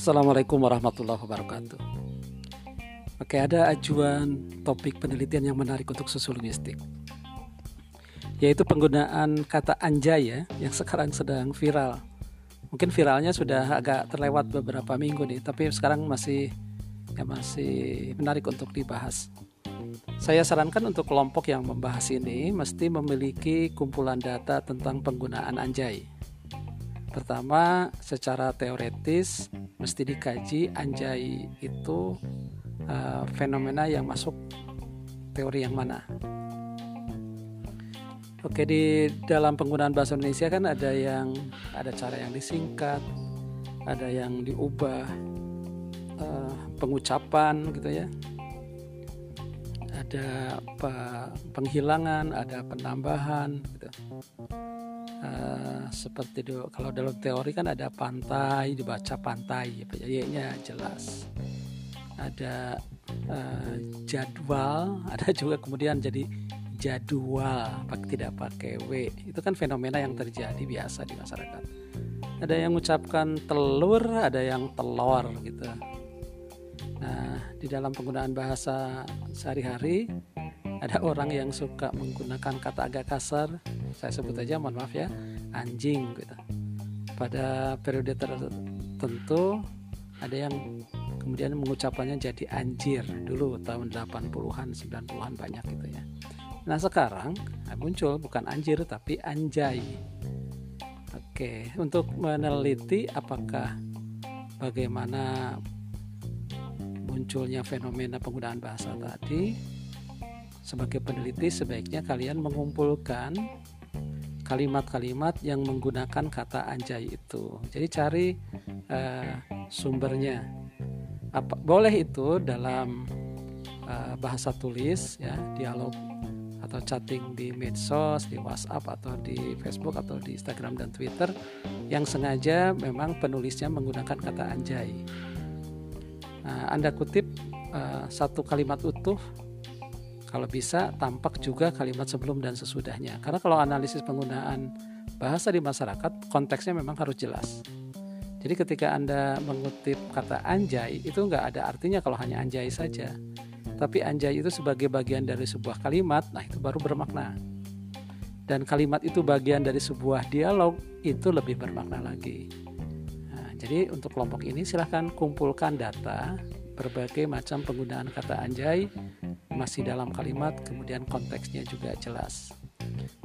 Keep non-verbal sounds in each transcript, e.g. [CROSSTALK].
Assalamualaikum warahmatullahi wabarakatuh. Oke, ada ajuan topik penelitian yang menarik untuk sosiologistik, yaitu penggunaan kata anjay ya, yang sekarang sedang viral. Mungkin viralnya sudah agak terlewat beberapa minggu nih, tapi sekarang masih ya masih menarik untuk dibahas. Saya sarankan untuk kelompok yang membahas ini mesti memiliki kumpulan data tentang penggunaan anjay Pertama, secara teoretis mesti dikaji anjay itu uh, fenomena yang masuk teori yang mana. Oke, di dalam penggunaan bahasa Indonesia kan ada yang ada cara yang disingkat, ada yang diubah uh, pengucapan gitu ya. Ada penghilangan, ada penambahan gitu. Uh, seperti itu kalau dalam teori kan ada pantai dibaca pantai ya jelas. Ada uh, jadwal [LAUGHS] ada juga kemudian jadi jadwal tidak pakai w. Itu kan fenomena yang terjadi biasa di masyarakat. Ada yang mengucapkan telur ada yang telur gitu. Nah di dalam penggunaan bahasa sehari-hari ada orang yang suka menggunakan kata agak kasar. Saya sebut aja mohon maaf ya anjing gitu. Pada periode tertentu ada yang kemudian mengucapannya jadi anjir. Dulu tahun 80-an 90-an banyak gitu ya. Nah sekarang nah, muncul bukan anjir tapi anjay. Oke untuk meneliti apakah bagaimana munculnya fenomena penggunaan bahasa tadi sebagai peneliti sebaiknya kalian mengumpulkan kalimat-kalimat yang menggunakan kata anjay itu. Jadi cari uh, sumbernya. Apa boleh itu dalam uh, bahasa tulis ya, dialog atau chatting di medsos, di WhatsApp atau di Facebook atau di Instagram dan Twitter yang sengaja memang penulisnya menggunakan kata anjay. Nah, anda kutip uh, satu kalimat utuh kalau bisa tampak juga kalimat sebelum dan sesudahnya. Karena kalau analisis penggunaan bahasa di masyarakat konteksnya memang harus jelas. Jadi ketika Anda mengutip kata anjay itu nggak ada artinya kalau hanya anjay saja. Tapi anjay itu sebagai bagian dari sebuah kalimat, nah itu baru bermakna. Dan kalimat itu bagian dari sebuah dialog, itu lebih bermakna lagi. Nah, jadi untuk kelompok ini silahkan kumpulkan data berbagai macam penggunaan kata anjay masih dalam kalimat, kemudian konteksnya juga jelas.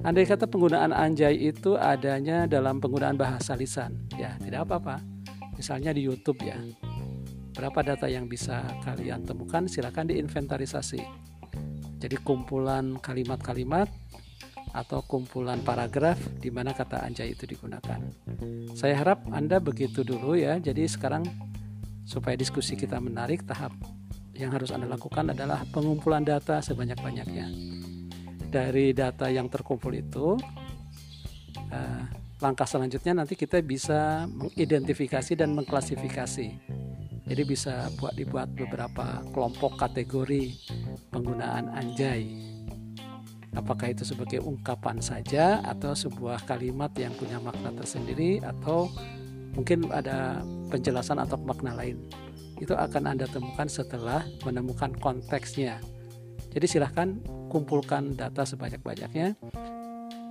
Andai kata penggunaan anjay itu adanya dalam penggunaan bahasa lisan, ya tidak apa-apa. Misalnya di YouTube ya. Berapa data yang bisa kalian temukan silakan diinventarisasi. Jadi kumpulan kalimat-kalimat atau kumpulan paragraf di mana kata anjay itu digunakan. Saya harap Anda begitu dulu ya. Jadi sekarang supaya diskusi kita menarik tahap yang harus Anda lakukan adalah pengumpulan data sebanyak-banyaknya. Dari data yang terkumpul itu, uh, langkah selanjutnya nanti kita bisa mengidentifikasi dan mengklasifikasi. Jadi bisa buat dibuat beberapa kelompok kategori penggunaan anjay. Apakah itu sebagai ungkapan saja atau sebuah kalimat yang punya makna tersendiri atau mungkin ada penjelasan atau makna lain itu akan Anda temukan setelah menemukan konteksnya. Jadi silahkan kumpulkan data sebanyak-banyaknya.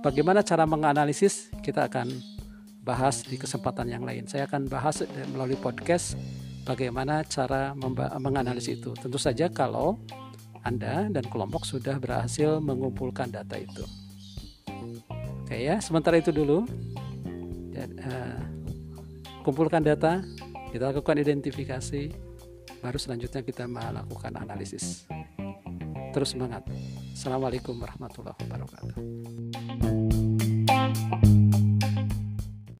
Bagaimana cara menganalisis kita akan bahas di kesempatan yang lain. Saya akan bahas melalui podcast bagaimana cara menganalisis itu. Tentu saja kalau Anda dan kelompok sudah berhasil mengumpulkan data itu. Oke ya, sementara itu dulu. Uh, kumpulkan data, kita lakukan identifikasi baru selanjutnya kita melakukan analisis. Terus semangat. Assalamualaikum warahmatullahi wabarakatuh